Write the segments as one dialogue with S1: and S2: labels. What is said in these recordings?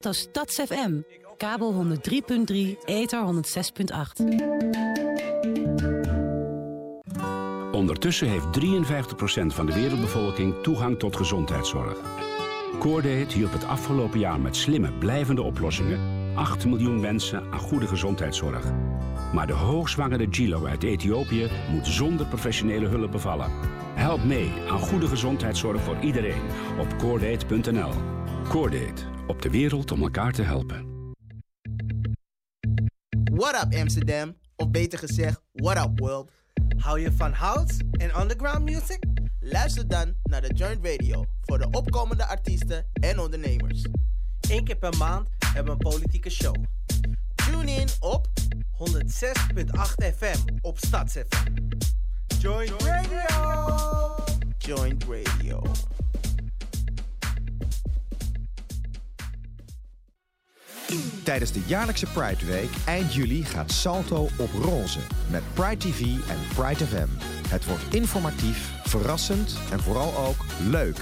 S1: Dat is Stads FM. Kabel 103.3, ether 106.8.
S2: Ondertussen heeft 53% van de wereldbevolking toegang tot gezondheidszorg. Coordate hielp het afgelopen jaar met slimme, blijvende oplossingen 8 miljoen mensen aan goede gezondheidszorg. Maar de hoogzwangere Gilo uit Ethiopië moet zonder professionele hulp bevallen. Help mee aan goede gezondheidszorg voor iedereen op coordate.nl. Coordate, op de wereld om elkaar te helpen.
S3: What up Amsterdam? Of beter gezegd, what up world?
S4: Hou je van house en underground music?
S3: Luister dan naar de Joint Radio voor de opkomende artiesten en ondernemers.
S4: Eén keer per maand hebben we een politieke show.
S3: Tune in op
S4: 106.8 FM op StadsFM. Joint Radio!
S3: Joint Radio.
S5: Tijdens de jaarlijkse Pride Week eind juli gaat Salto op roze met Pride TV en Pride FM. Het wordt informatief, verrassend en vooral ook leuk.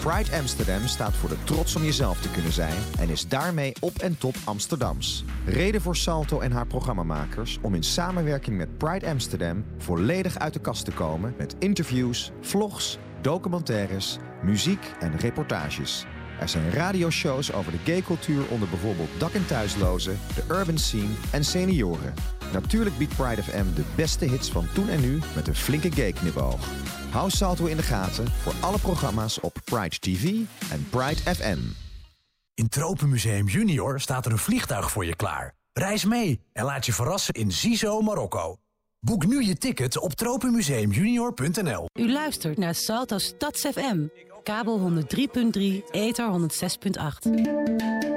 S5: Pride Amsterdam staat voor de trots om jezelf te kunnen zijn en is daarmee op en top Amsterdams. Reden voor Salto en haar programmamakers om in samenwerking met Pride Amsterdam volledig uit de kast te komen met interviews, vlogs, documentaires, muziek en reportages. Er zijn radioshows over de gaycultuur onder bijvoorbeeld dak- en thuislozen, de urban scene en senioren. Natuurlijk biedt Pride FM de beste hits van toen en nu met een flinke gay-knipoog. Hou Salto in de gaten voor alle programma's op Pride TV en Pride FM.
S6: In Tropenmuseum Junior staat er een vliegtuig voor je klaar. Reis mee en laat je verrassen in Zizo, Marokko. Boek nu je ticket op tropenmuseumjunior.nl.
S1: U luistert naar Salto Stads FM. Kabel 103.3, ether 106.8.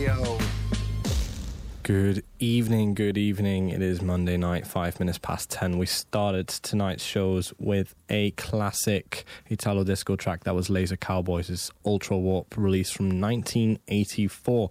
S4: Radio.
S7: Good evening, good evening. It is Monday night, five minutes past 10. We started tonight's shows with a classic Italo disco track that was Laser Cowboys' Ultra Warp release from 1984.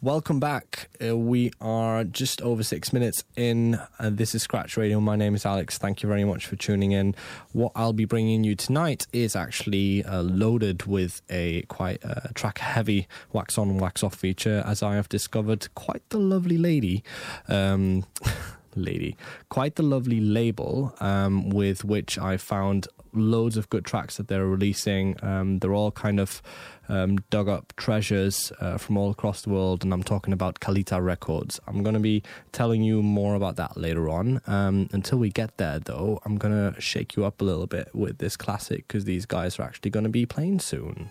S7: Welcome back. Uh, we are just over six minutes in. Uh, this is Scratch Radio. My name is Alex. Thank you very much for tuning in. What I'll be bringing you tonight is actually uh, loaded with a quite uh, track heavy wax on, wax off feature, as I have discovered quite the lovely lady. Um, lady, quite the lovely label um, with which I found loads of good tracks that they're releasing. Um, they're all kind of um, dug up treasures uh, from all across the world, and I'm talking about Kalita Records. I'm going to be telling you more about that later on. Um, until we get there, though, I'm going to shake you up a little bit with this classic because these guys are actually going to be playing soon.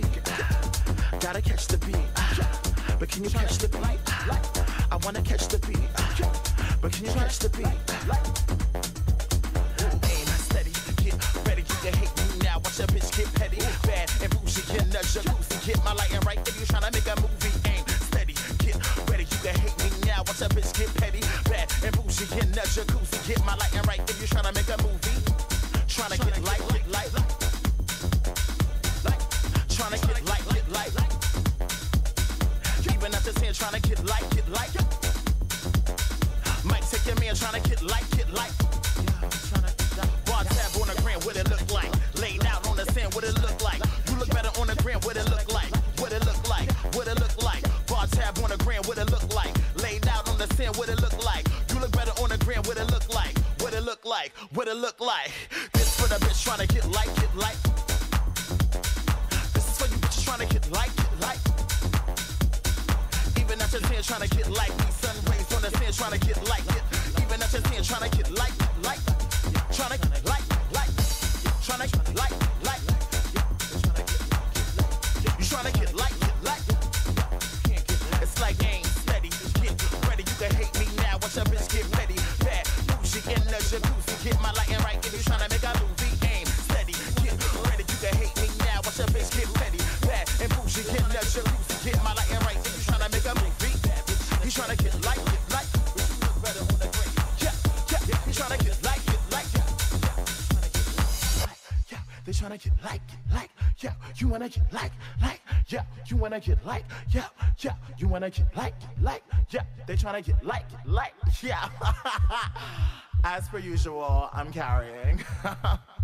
S8: Beat? Gotta catch the beat. But can you catch the beat? I wanna catch the beat. But can you catch the beat? Aim steady, get ready. You can hate me now. Watch a bitch get petty. Bad and bougie in the jacuzzi. Get my lighting right if you tryna make a movie. Aim steady, get ready. You can hate me now. Watch a bitch get petty. Bad and bougie in the jacuzzi. Get my lighting right if you tryna make a movie. Tryna get light, light, light. Tryna get light, get light. Even hand, tryna get light, get light. Might take your man tryna get light, get light. Bar tab on the gram, what it look like? Laid out on the sand, what it look like? You look better on the gram, what it look like? What it look like? What it look like? Bar tab on the gram, what it look like? Laid out on the sand, what it look like? You look better on the gram, what it look like? What it look like? What it look like? This for the bitch tryna get light, get light. Light, get light. Even at your 10 tryna get like me. Sun rays on the sand tryna get like it. Even at your 10 tryna get like, like. Tryna get like, like. Tryna get like, like. You tryna get like, get like. It's like aim steady. Get ready, you can hate me now. Watch a bitch get Tryna get like, like. Yeah, you wanna get like, like. Yeah, you wanna get like, yeah, yeah. You wanna get like, like. Yeah, they tryna get like, like. Yeah. As per usual, I'm carrying.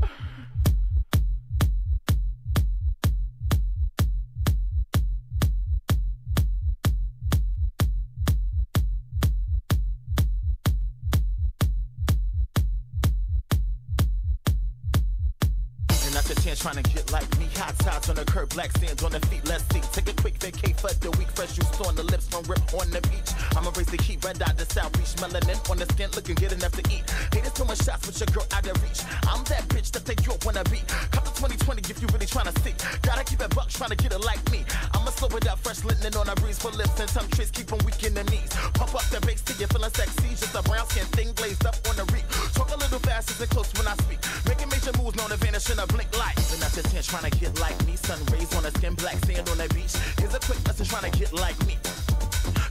S8: Chance trying to get like me. Hot sides on the curb, black sand on the feet. Let's see. Take a quick vacate for the week. Fresh juice on the lips from rip on the beach. I'ma raise the heat, red dot the south beach. Melanin on the skin, looking good enough to eat. Haters throwing shots with your girl out of reach. I'm that bitch that they you wanna be. Come to 2020 if you really tryna see. Gotta keep it buck, tryna get it like me. I'ma slow it up, fresh linen on a breeze for lips and some tricks, keep 'em weak in the knees. Pump up the bass till you feeling sexy. Just a brown skin thing blazed up on the reek. Talk a little fast and close when I speak. Making major moves known to vanish in a blink light. Even at your 10 tryna get like me. Sun rays on the skin, black sand on the beach. Here's a quick lesson tryna get like me.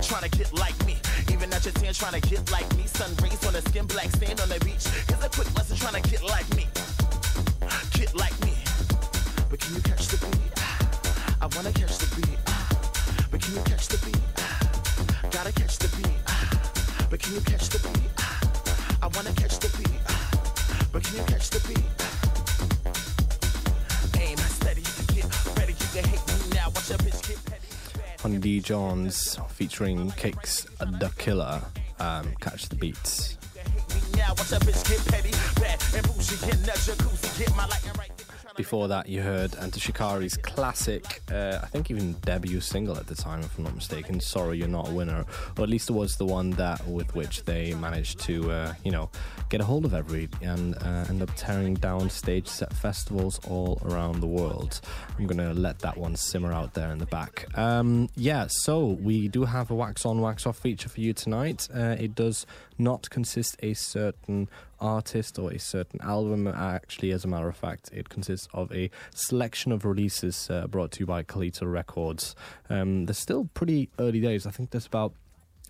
S8: Tryna get like me. Even at your 10 tryna get like me. Sun rays on the skin, black sand on the beach. Here's a quick lesson tryna get like me. Get like me. But can you catch the beat? I wanna catch the beat. But can you catch the beat? Gotta catch the beat. But can you catch the beat? I wanna catch the beat. But can you catch the beat?
S9: Honey D. Johns featuring Kicks the Killer. Um, catch the beats.
S8: Now watch a bitch get petty. Bad and bougie in the jacuzzi. Get my lighting right.
S9: Before that, you heard Enter Shikari's classic, uh, I think even debut single at the time, if I'm not mistaken. Sorry, you're not a winner, or at least it was the one that with which they managed to, uh, you know, get a hold of every and uh, end up tearing down stage set festivals all around the world. I'm gonna let that one simmer out there in the back. Um, yeah, so we do have a wax on, wax off feature for you tonight. Uh, it does not consist a certain artist or a certain album. Actually, as a matter of fact, it consists of a selection of releases uh, brought to you by Kalita Records. Um, they're still pretty early days. I think there's about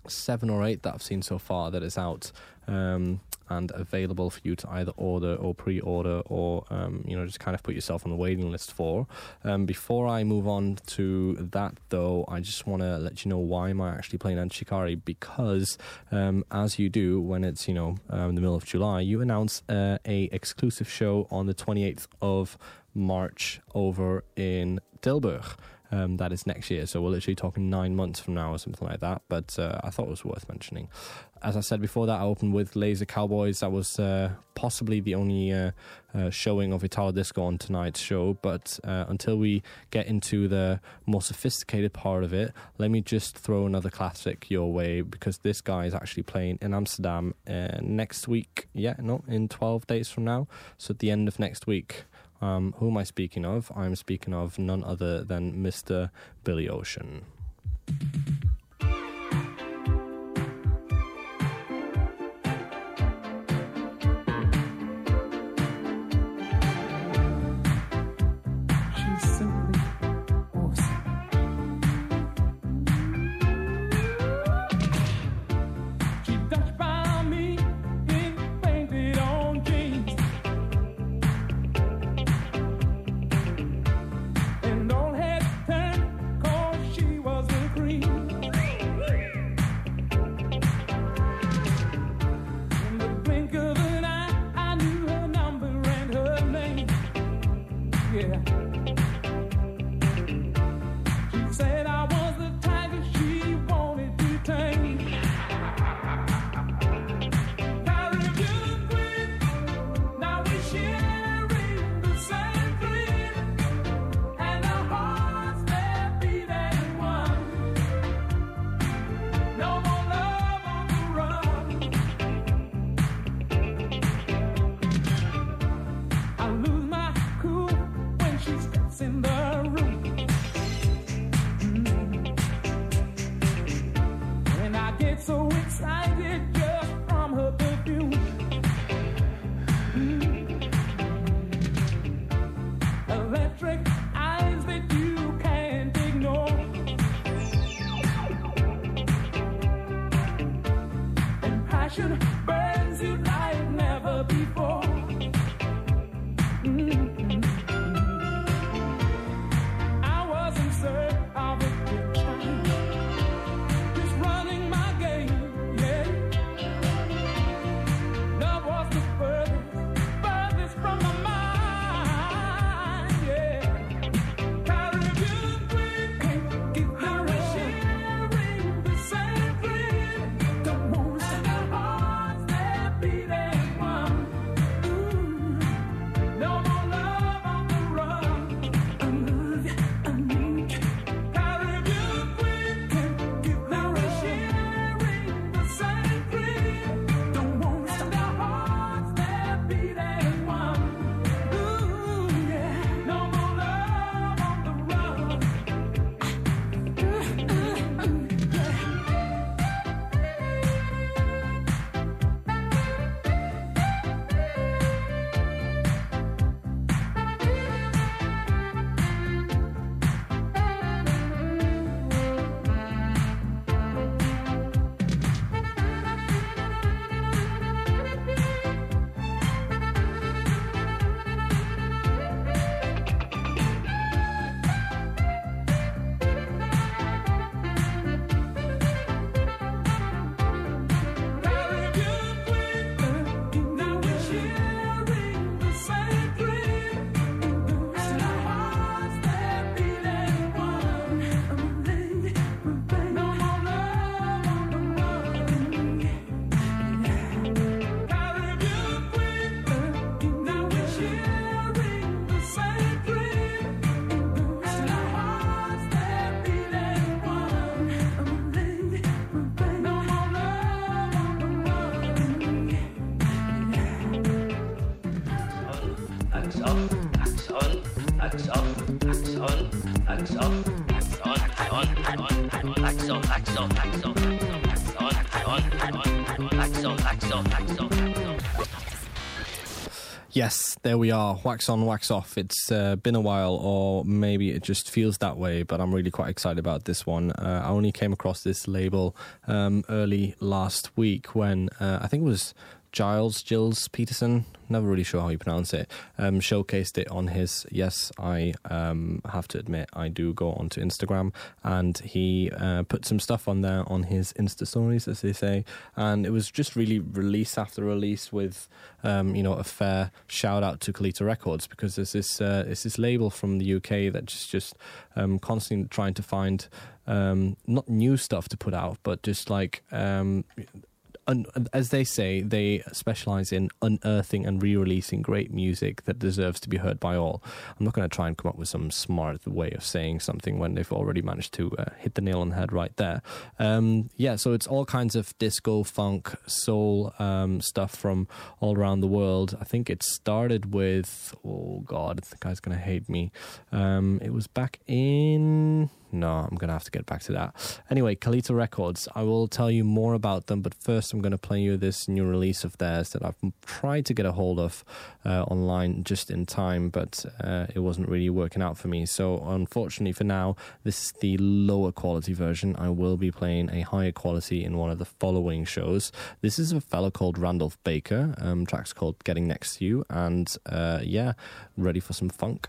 S10: seven or eight that I've seen so far that is out um, and available for you to either order or pre-order or um, you know just kind of put yourself on the waiting list for. Um, before I move on to that, though, I just want to let you know why am I actually playing Enter Shikari because um, as you do when it's you know um, the middle of July, you announce uh, a exclusive show on the 28th of March over in Tilburg. Um, that is next year, so we're literally talking nine months from now or something like that. But uh, I thought it was worth mentioning. As I said before, that I opened with Laser Cowboys. That was uh, possibly the only uh, uh, showing of Italo Disco on tonight's show. But uh, until we get into the more sophisticated part of it, let me just throw another classic your way because this guy is actually playing in Amsterdam uh, next week. Yeah, no, in 12 days from now. So at the end of next week. Um, who am I speaking of? I'm speaking of none other than Mr. Billy Ocean.
S9: There we are. Wax on, wax off. It's uh, been a while, or maybe it just feels that way, but I'm really quite excited about this one. Uh, I only came across this label um, early last week when uh, I think it was Giles, Gilles Peterson, never really sure how you pronounce it, um, showcased it on his. Yes, I um, have to admit, I do go onto Instagram, and he uh, put some stuff on there on his Insta stories, as they say, and it was just really release after release with, um, you know, a fair shout out to Kalita Records because there's this uh, there's this label from the UK that's just just um, constantly trying to find um, not new stuff to put out, but just like um, un- as they say, they specialize in unearthing and re-releasing great music that deserves to be heard by all. I'm not going to try and come up with some smart way of saying something when they've already managed to uh, hit the nail on the head right there. Um, yeah, so it's all kinds of disco, funk, soul um, stuff from all around the world. I think it started with oh god, the guy's going to hate me. Um, it was back in no, I'm going to have to get back to that. Anyway, Kalita Records, I will tell you more about them, but first I'm going to play you this new release of theirs that I've tried to get a hold of uh, online just in time, but uh, it wasn't really working out for me. So, unfortunately for now, this is the lower quality version. I will be playing a higher quality in one of the following shows. This is a fellow called Randolph Baker. Um, track's called Getting Next to You, and uh, yeah, ready for some funk.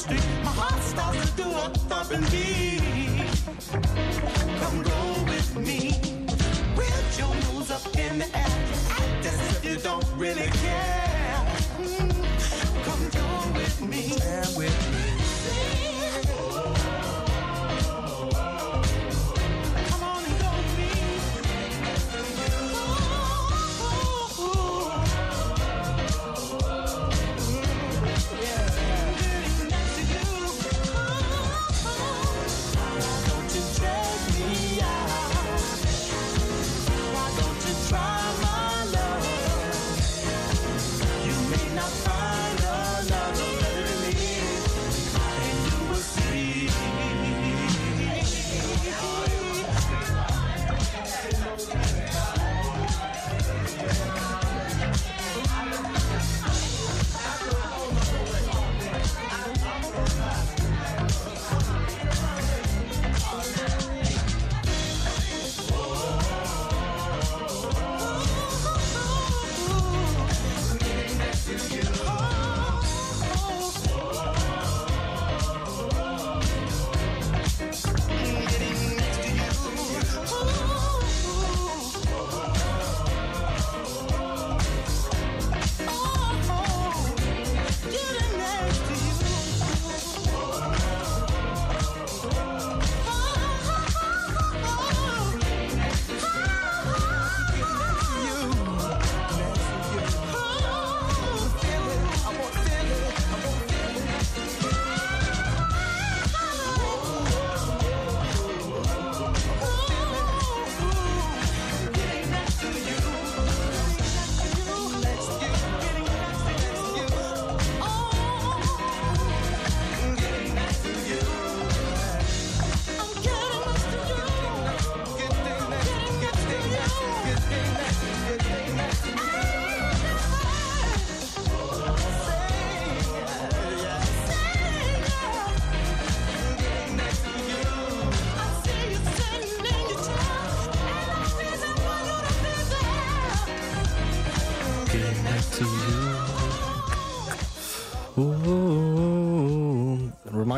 S11: Street, my heart starts to do a thumping beat.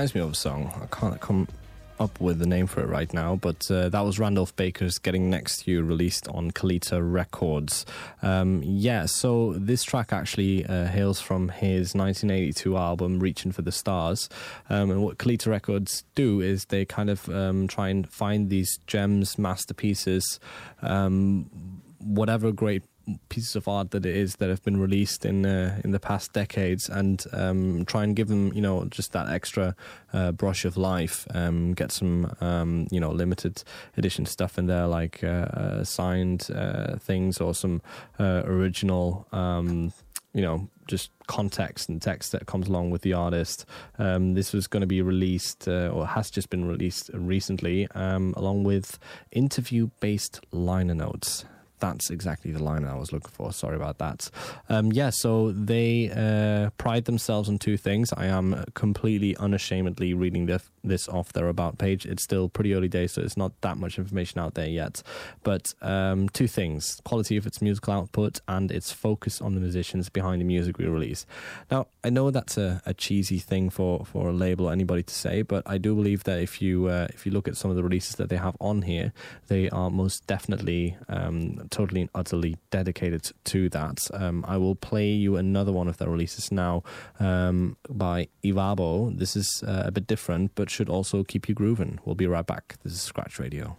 S9: Reminds me of a song. I can't come up with the name for it right now, but uh, that was Randolph Baker's "Getting Next to You," released on Kalita Records. Um, yeah, so this track actually uh, hails from his 1982 album "Reaching for the Stars," um, and what Kalita Records do is they kind of um, try and find these gems, masterpieces, um, whatever great pieces of art that it is that have been released in uh, in the past decades and um, try and give them you know just that extra uh, brush of life um, get some um, you know limited edition stuff in there like uh, uh, signed uh, things or some uh, original um, you know just context and text that comes along with the artist. Um, this was going to be released, uh, or has just been released recently, um, along with interview based liner notes. That's exactly the line I was looking for. Sorry about that. Um, yeah, so they uh, pride themselves on two things. I am completely unashamedly reading this, this off their about page. It's still pretty early days, so it's not that much information out there yet. But um, two things quality of its musical output and its focus on the musicians behind the music we release. Now, I know that's a, a cheesy thing for, for a label or anybody to say, but I do believe that if you uh, if you look at some of the releases that they have on here, they are most definitely um, totally and utterly dedicated to that. Um, I will play you another one of their releases now um, by Ivabo. This is uh, a bit different, but should also keep you grooving. We'll be right back. This is Scratch Radio.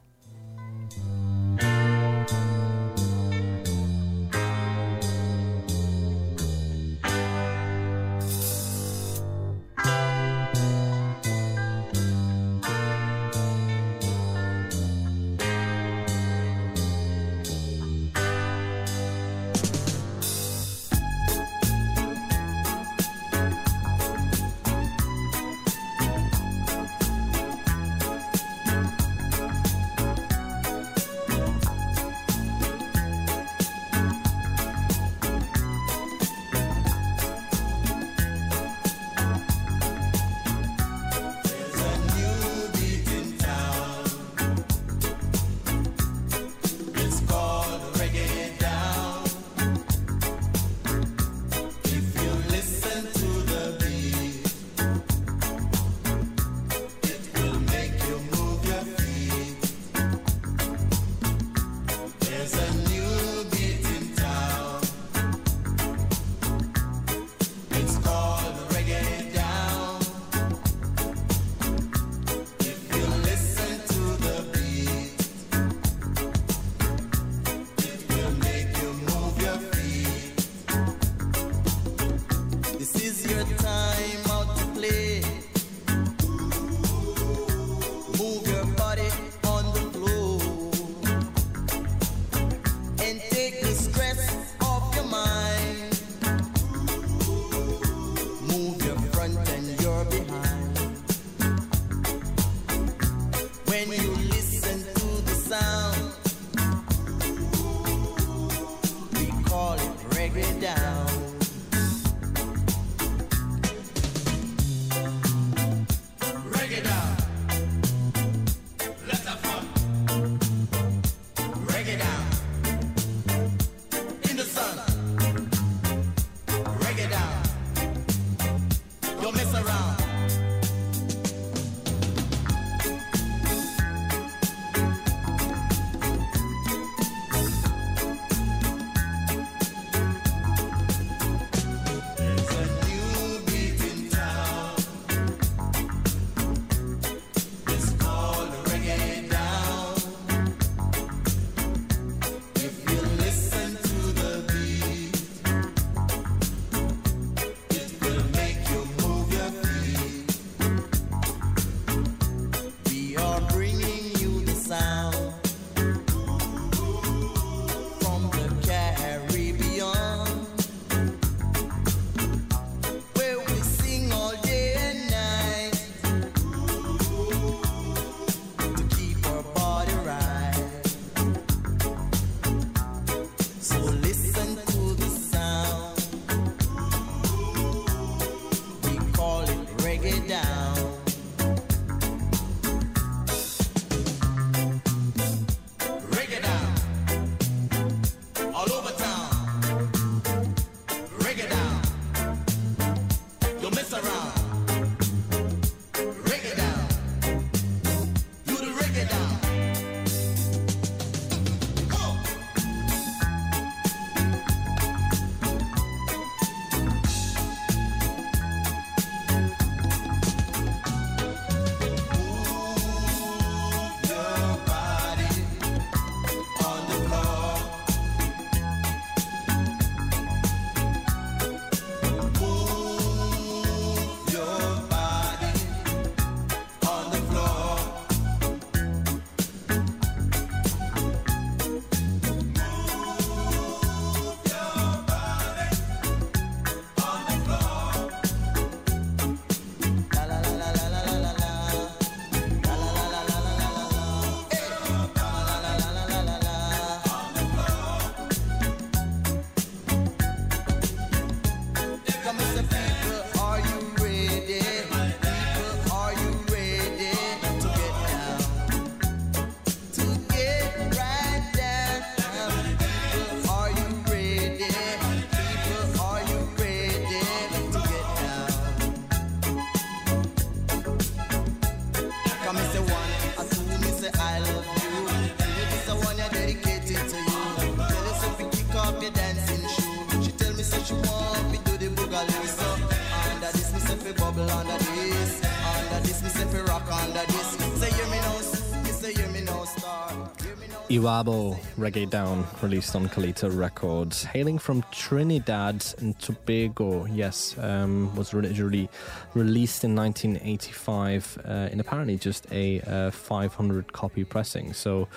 S12: Iwabo. Reggae Down, released on Kalita Records. Hailing from Trinidad and Tobago, yes, um, was originally released in 1985 uh, in apparently just a uh, 500 copy pressing. So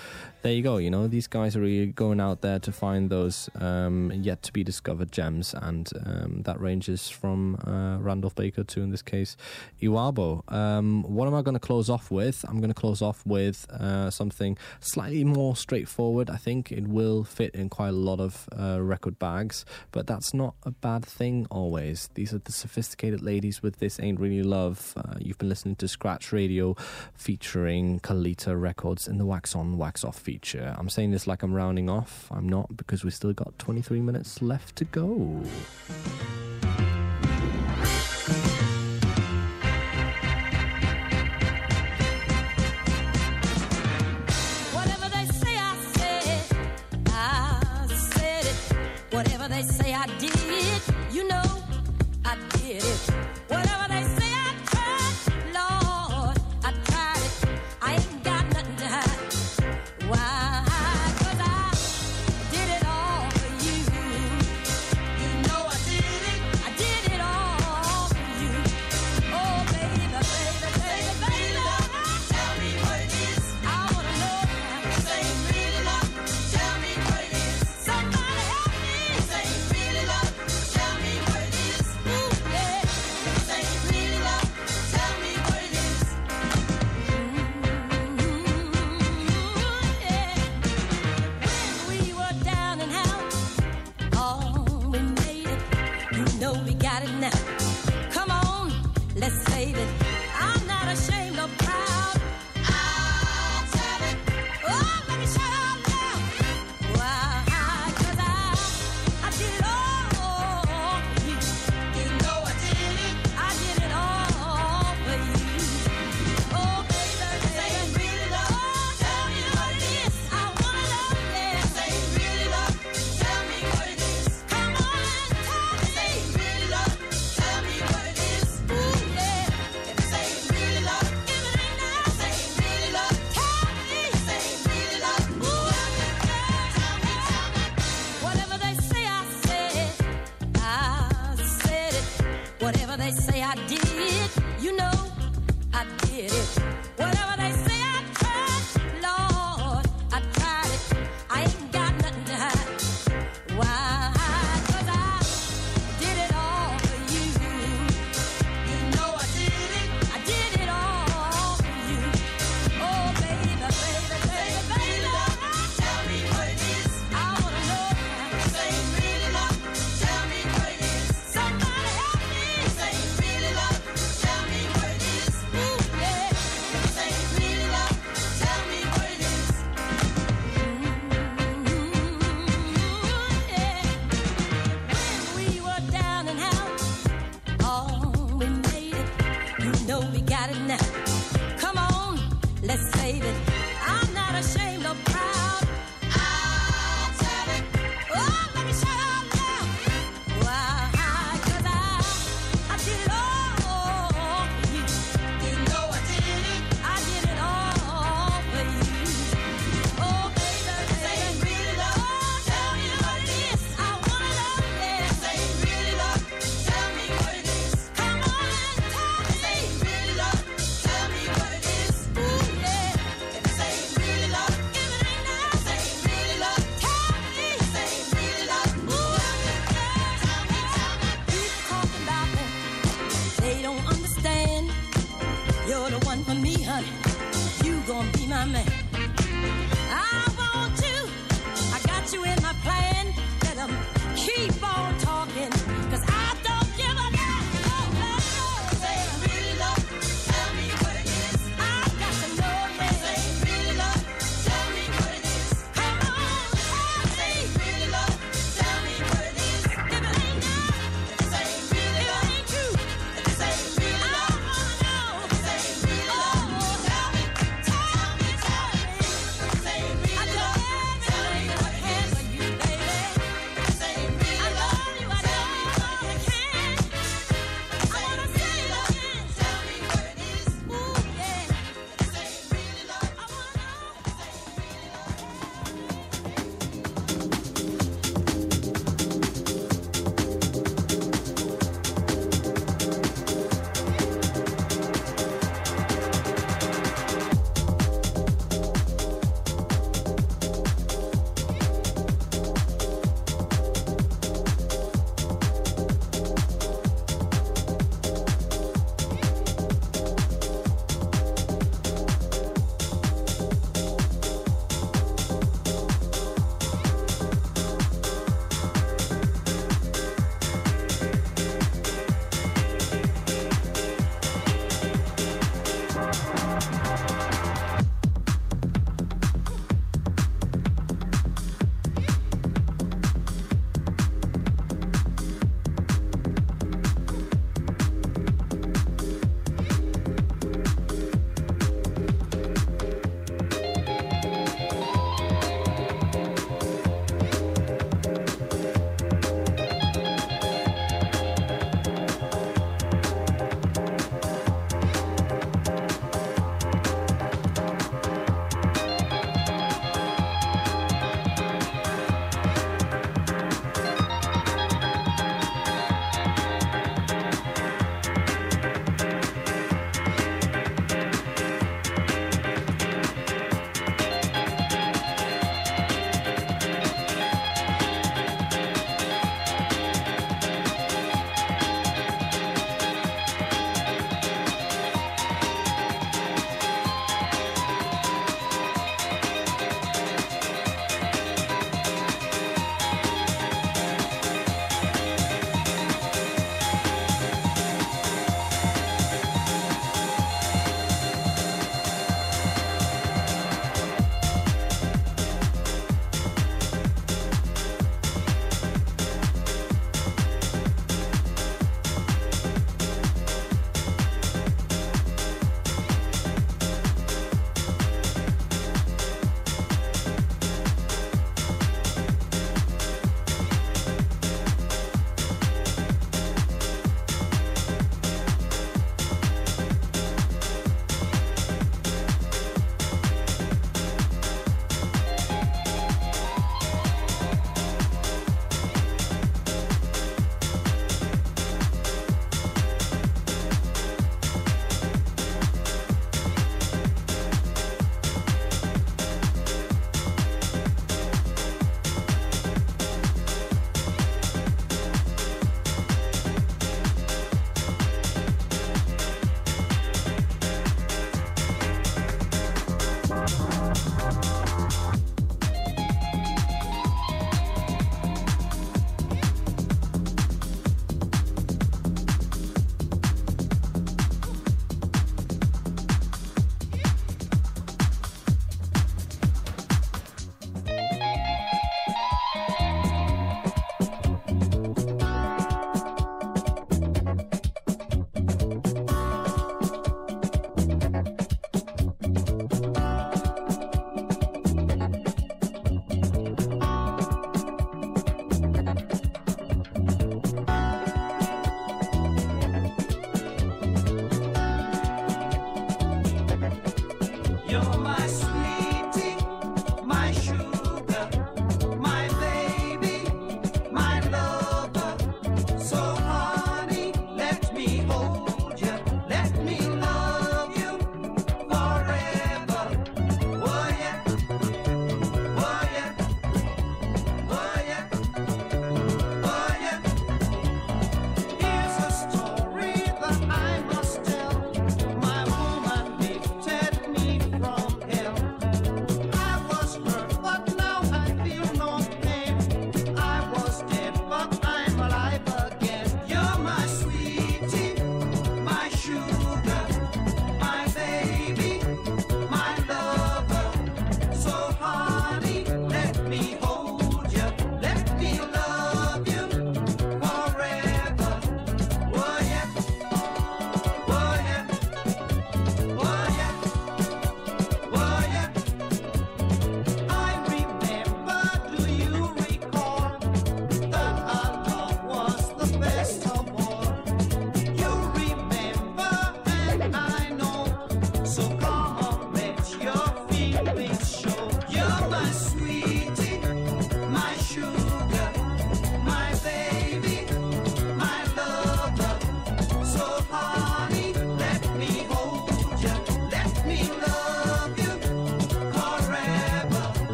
S12: there you go, you know, these guys are really going out there to find those um, yet to be discovered gems, and um, that ranges from uh, Randolph Baker to, in this case, Iwabo. Um, what am I going to close off with? I'm going to close off with uh, something slightly more straightforward. I think it will fit in quite a lot of uh, record bags, but that's not a bad thing always. These are the sophisticated ladies with This Ain't Really Love. Uh, you've been listening to Scratch Radio featuring Kalita Records in the Wax On, Wax Off feature. I'm saying this like I'm rounding off. I'm not because we still got 23 minutes left to go.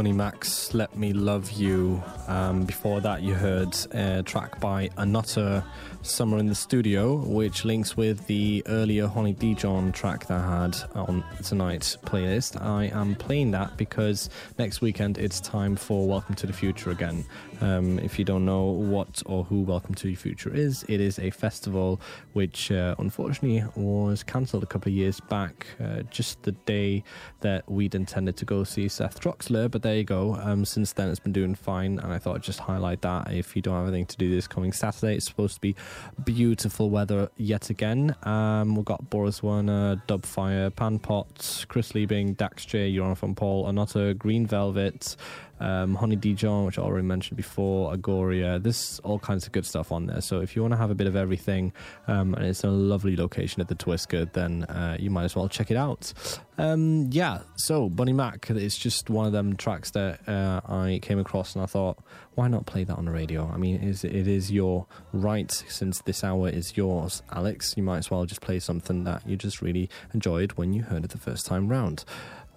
S9: Bunny Max, Let Me Love You. Um, before that, you heard a track by ANOTR, Summer in the Studio, which links with the earlier Honey Dijon track that I had on tonight's playlist. I am playing that because next weekend it's time for Welcome to the Future again. Um, if you don't know what or who Welcome to the Future is, it is a festival which uh, unfortunately was cancelled a couple of years back, uh, just the day that we'd intended to go see Seth Troxler. But there you go. Um, since then, it's been doing fine, and I thought I'd just highlight that. If you don't have anything to do this coming Saturday, it's supposed to be beautiful weather yet again. Um, we've got Boris Werner, Dubfire, Panpot, Chris Liebing, Dax J, Jonathan Paul, ANOTR, Green Velvet um, Honey Dijon, which I already mentioned before, Agoria. There's all kinds of good stuff on there. So if you want to have a bit of everything, um, and it's a lovely location at the Twiske, then uh, you might as well check it out. Um, yeah, so Bunny Mack it's just one of them tracks that uh, I came across, and I thought, why not play that on the radio? I mean, it is, it is your right since this hour is yours, Alex. You might as well just play something that you just really enjoyed when you heard it the first time round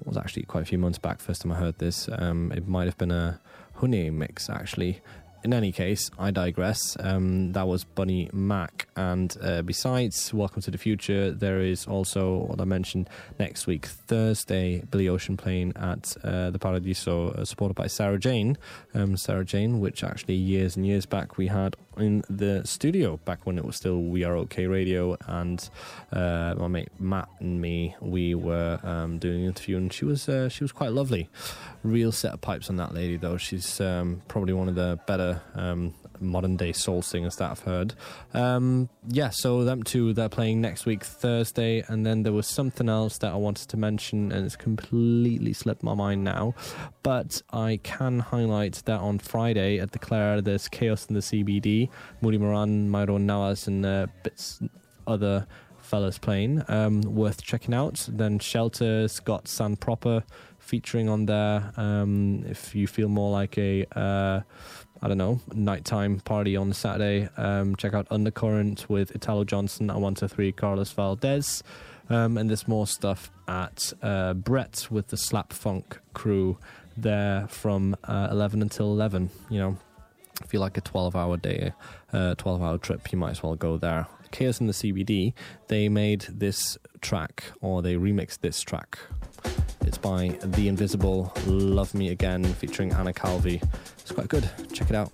S9: it was actually quite a few months back. First time I heard this, um, it might have been a honey mix actually. In any case, I digress. Um, that was Bunny Mack, and uh, besides Welcome to the Future, there is also what I mentioned next week, Thursday, Billy Ocean playing at uh, the Paradiso, uh, supported by Sarah Jane. Um, Sarah Jane, which actually years and years back we had in the studio, back when it was still We Are OK Radio, and uh, my mate Matt and me, we were um, doing an interview, and she was uh, she was quite lovely. Real set of pipes on that lady, though. She's um, probably one of the better um, modern day soul singers that I've heard. Um, yeah, so them two, they're playing next week, Thursday, and then there was something else that I wanted to mention, and it's completely slipped my mind now. But I can highlight that on Friday at the Claire, there's Chaos in the CBD, Moody Moran, Myron Nawas, and uh, bits other fellas playing. Um, worth checking out. Then Shelter's got San Proper featuring on there. Um, if you feel more like a, uh, I don't know, nighttime party on Saturday, um, check out Undercurrent with Italo Johnson, to Three, Carlos Valdez. Um, and there's more stuff at uh, Bret with the Slap Funk crew there from uh, 11 until 11. You know, if you like a 12 hour day, uh, 12 hour trip, you might as well go there. Chaos in the CBD, they made this track, or they remixed this track. It's by The Invisible, Love Me Again, featuring Anna Calvi. It's quite good. Check it out.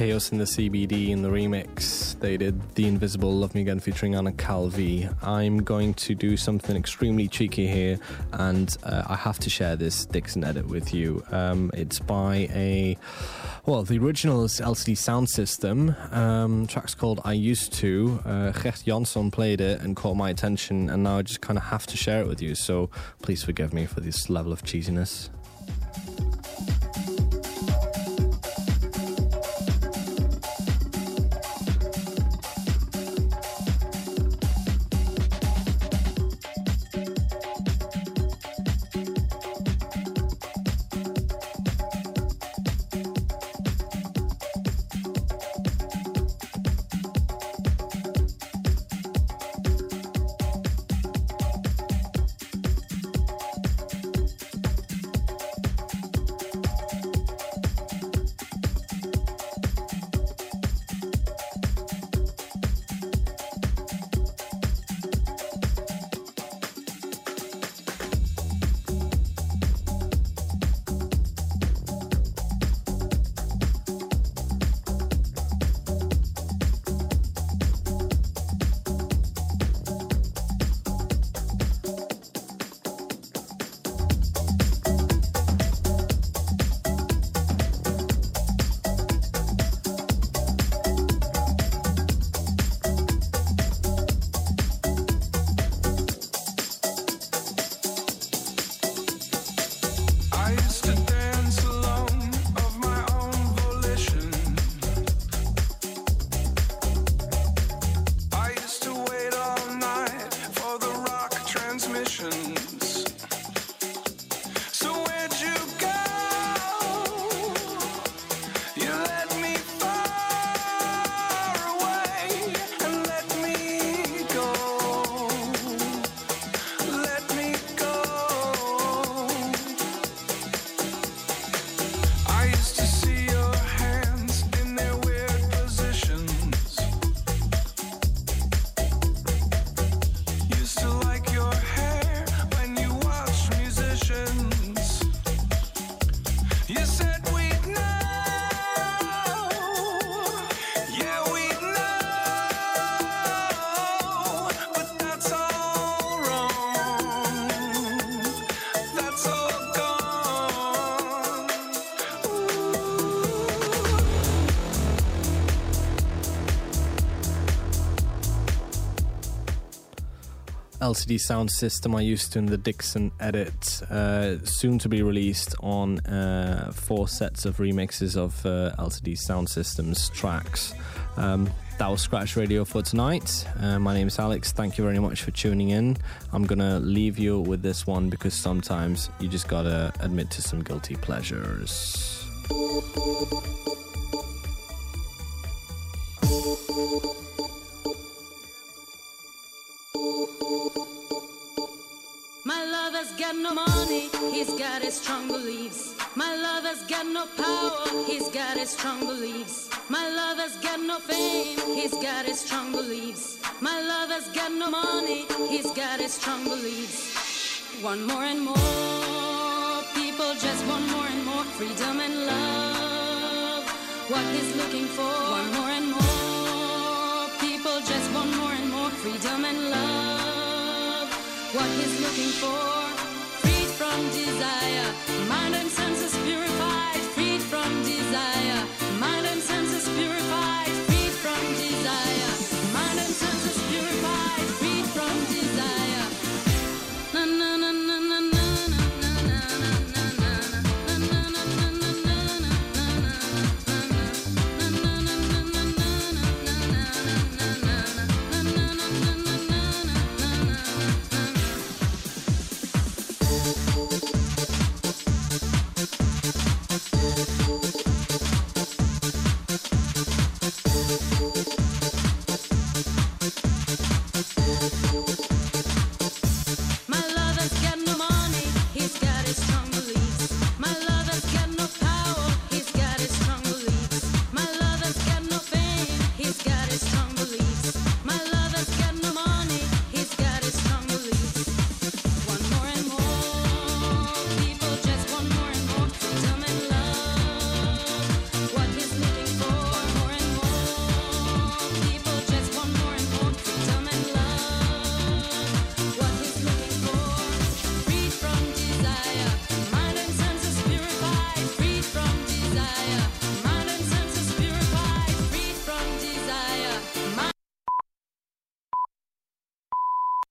S9: Chaos in the CBD in the remix. They did The Invisible Love Me Again featuring Anna Calvi. I'm going to do something extremely cheeky here, and uh, I have to share this Dixon edit with you. Um, it's by a. Well, the original LCD Soundsystem. Um, track's called I Used to. Uh, Gert played it and caught my attention, and now I just kind of have to share it with you. So please forgive me for this level of cheesiness. LCD Soundsystem I used to in the Dixon edit, uh, soon to be released on uh, four sets of remixes of uh, LCD sound systems tracks. Um, that was Scratch Radio for tonight. Uh, my name is Alex. Thank you very much for tuning in. I'm gonna leave you with this one because sometimes you just gotta admit to some guilty pleasures.
S12: He's got his strong beliefs. My lover's got no fame, he's got his strong beliefs. My lover's got no money, he's got his strong beliefs. One more and more, people just want more and more freedom and love. What he's looking for, one more and more, people just want more and more freedom and love. What he's looking for, freed from desire, mind and senses desire.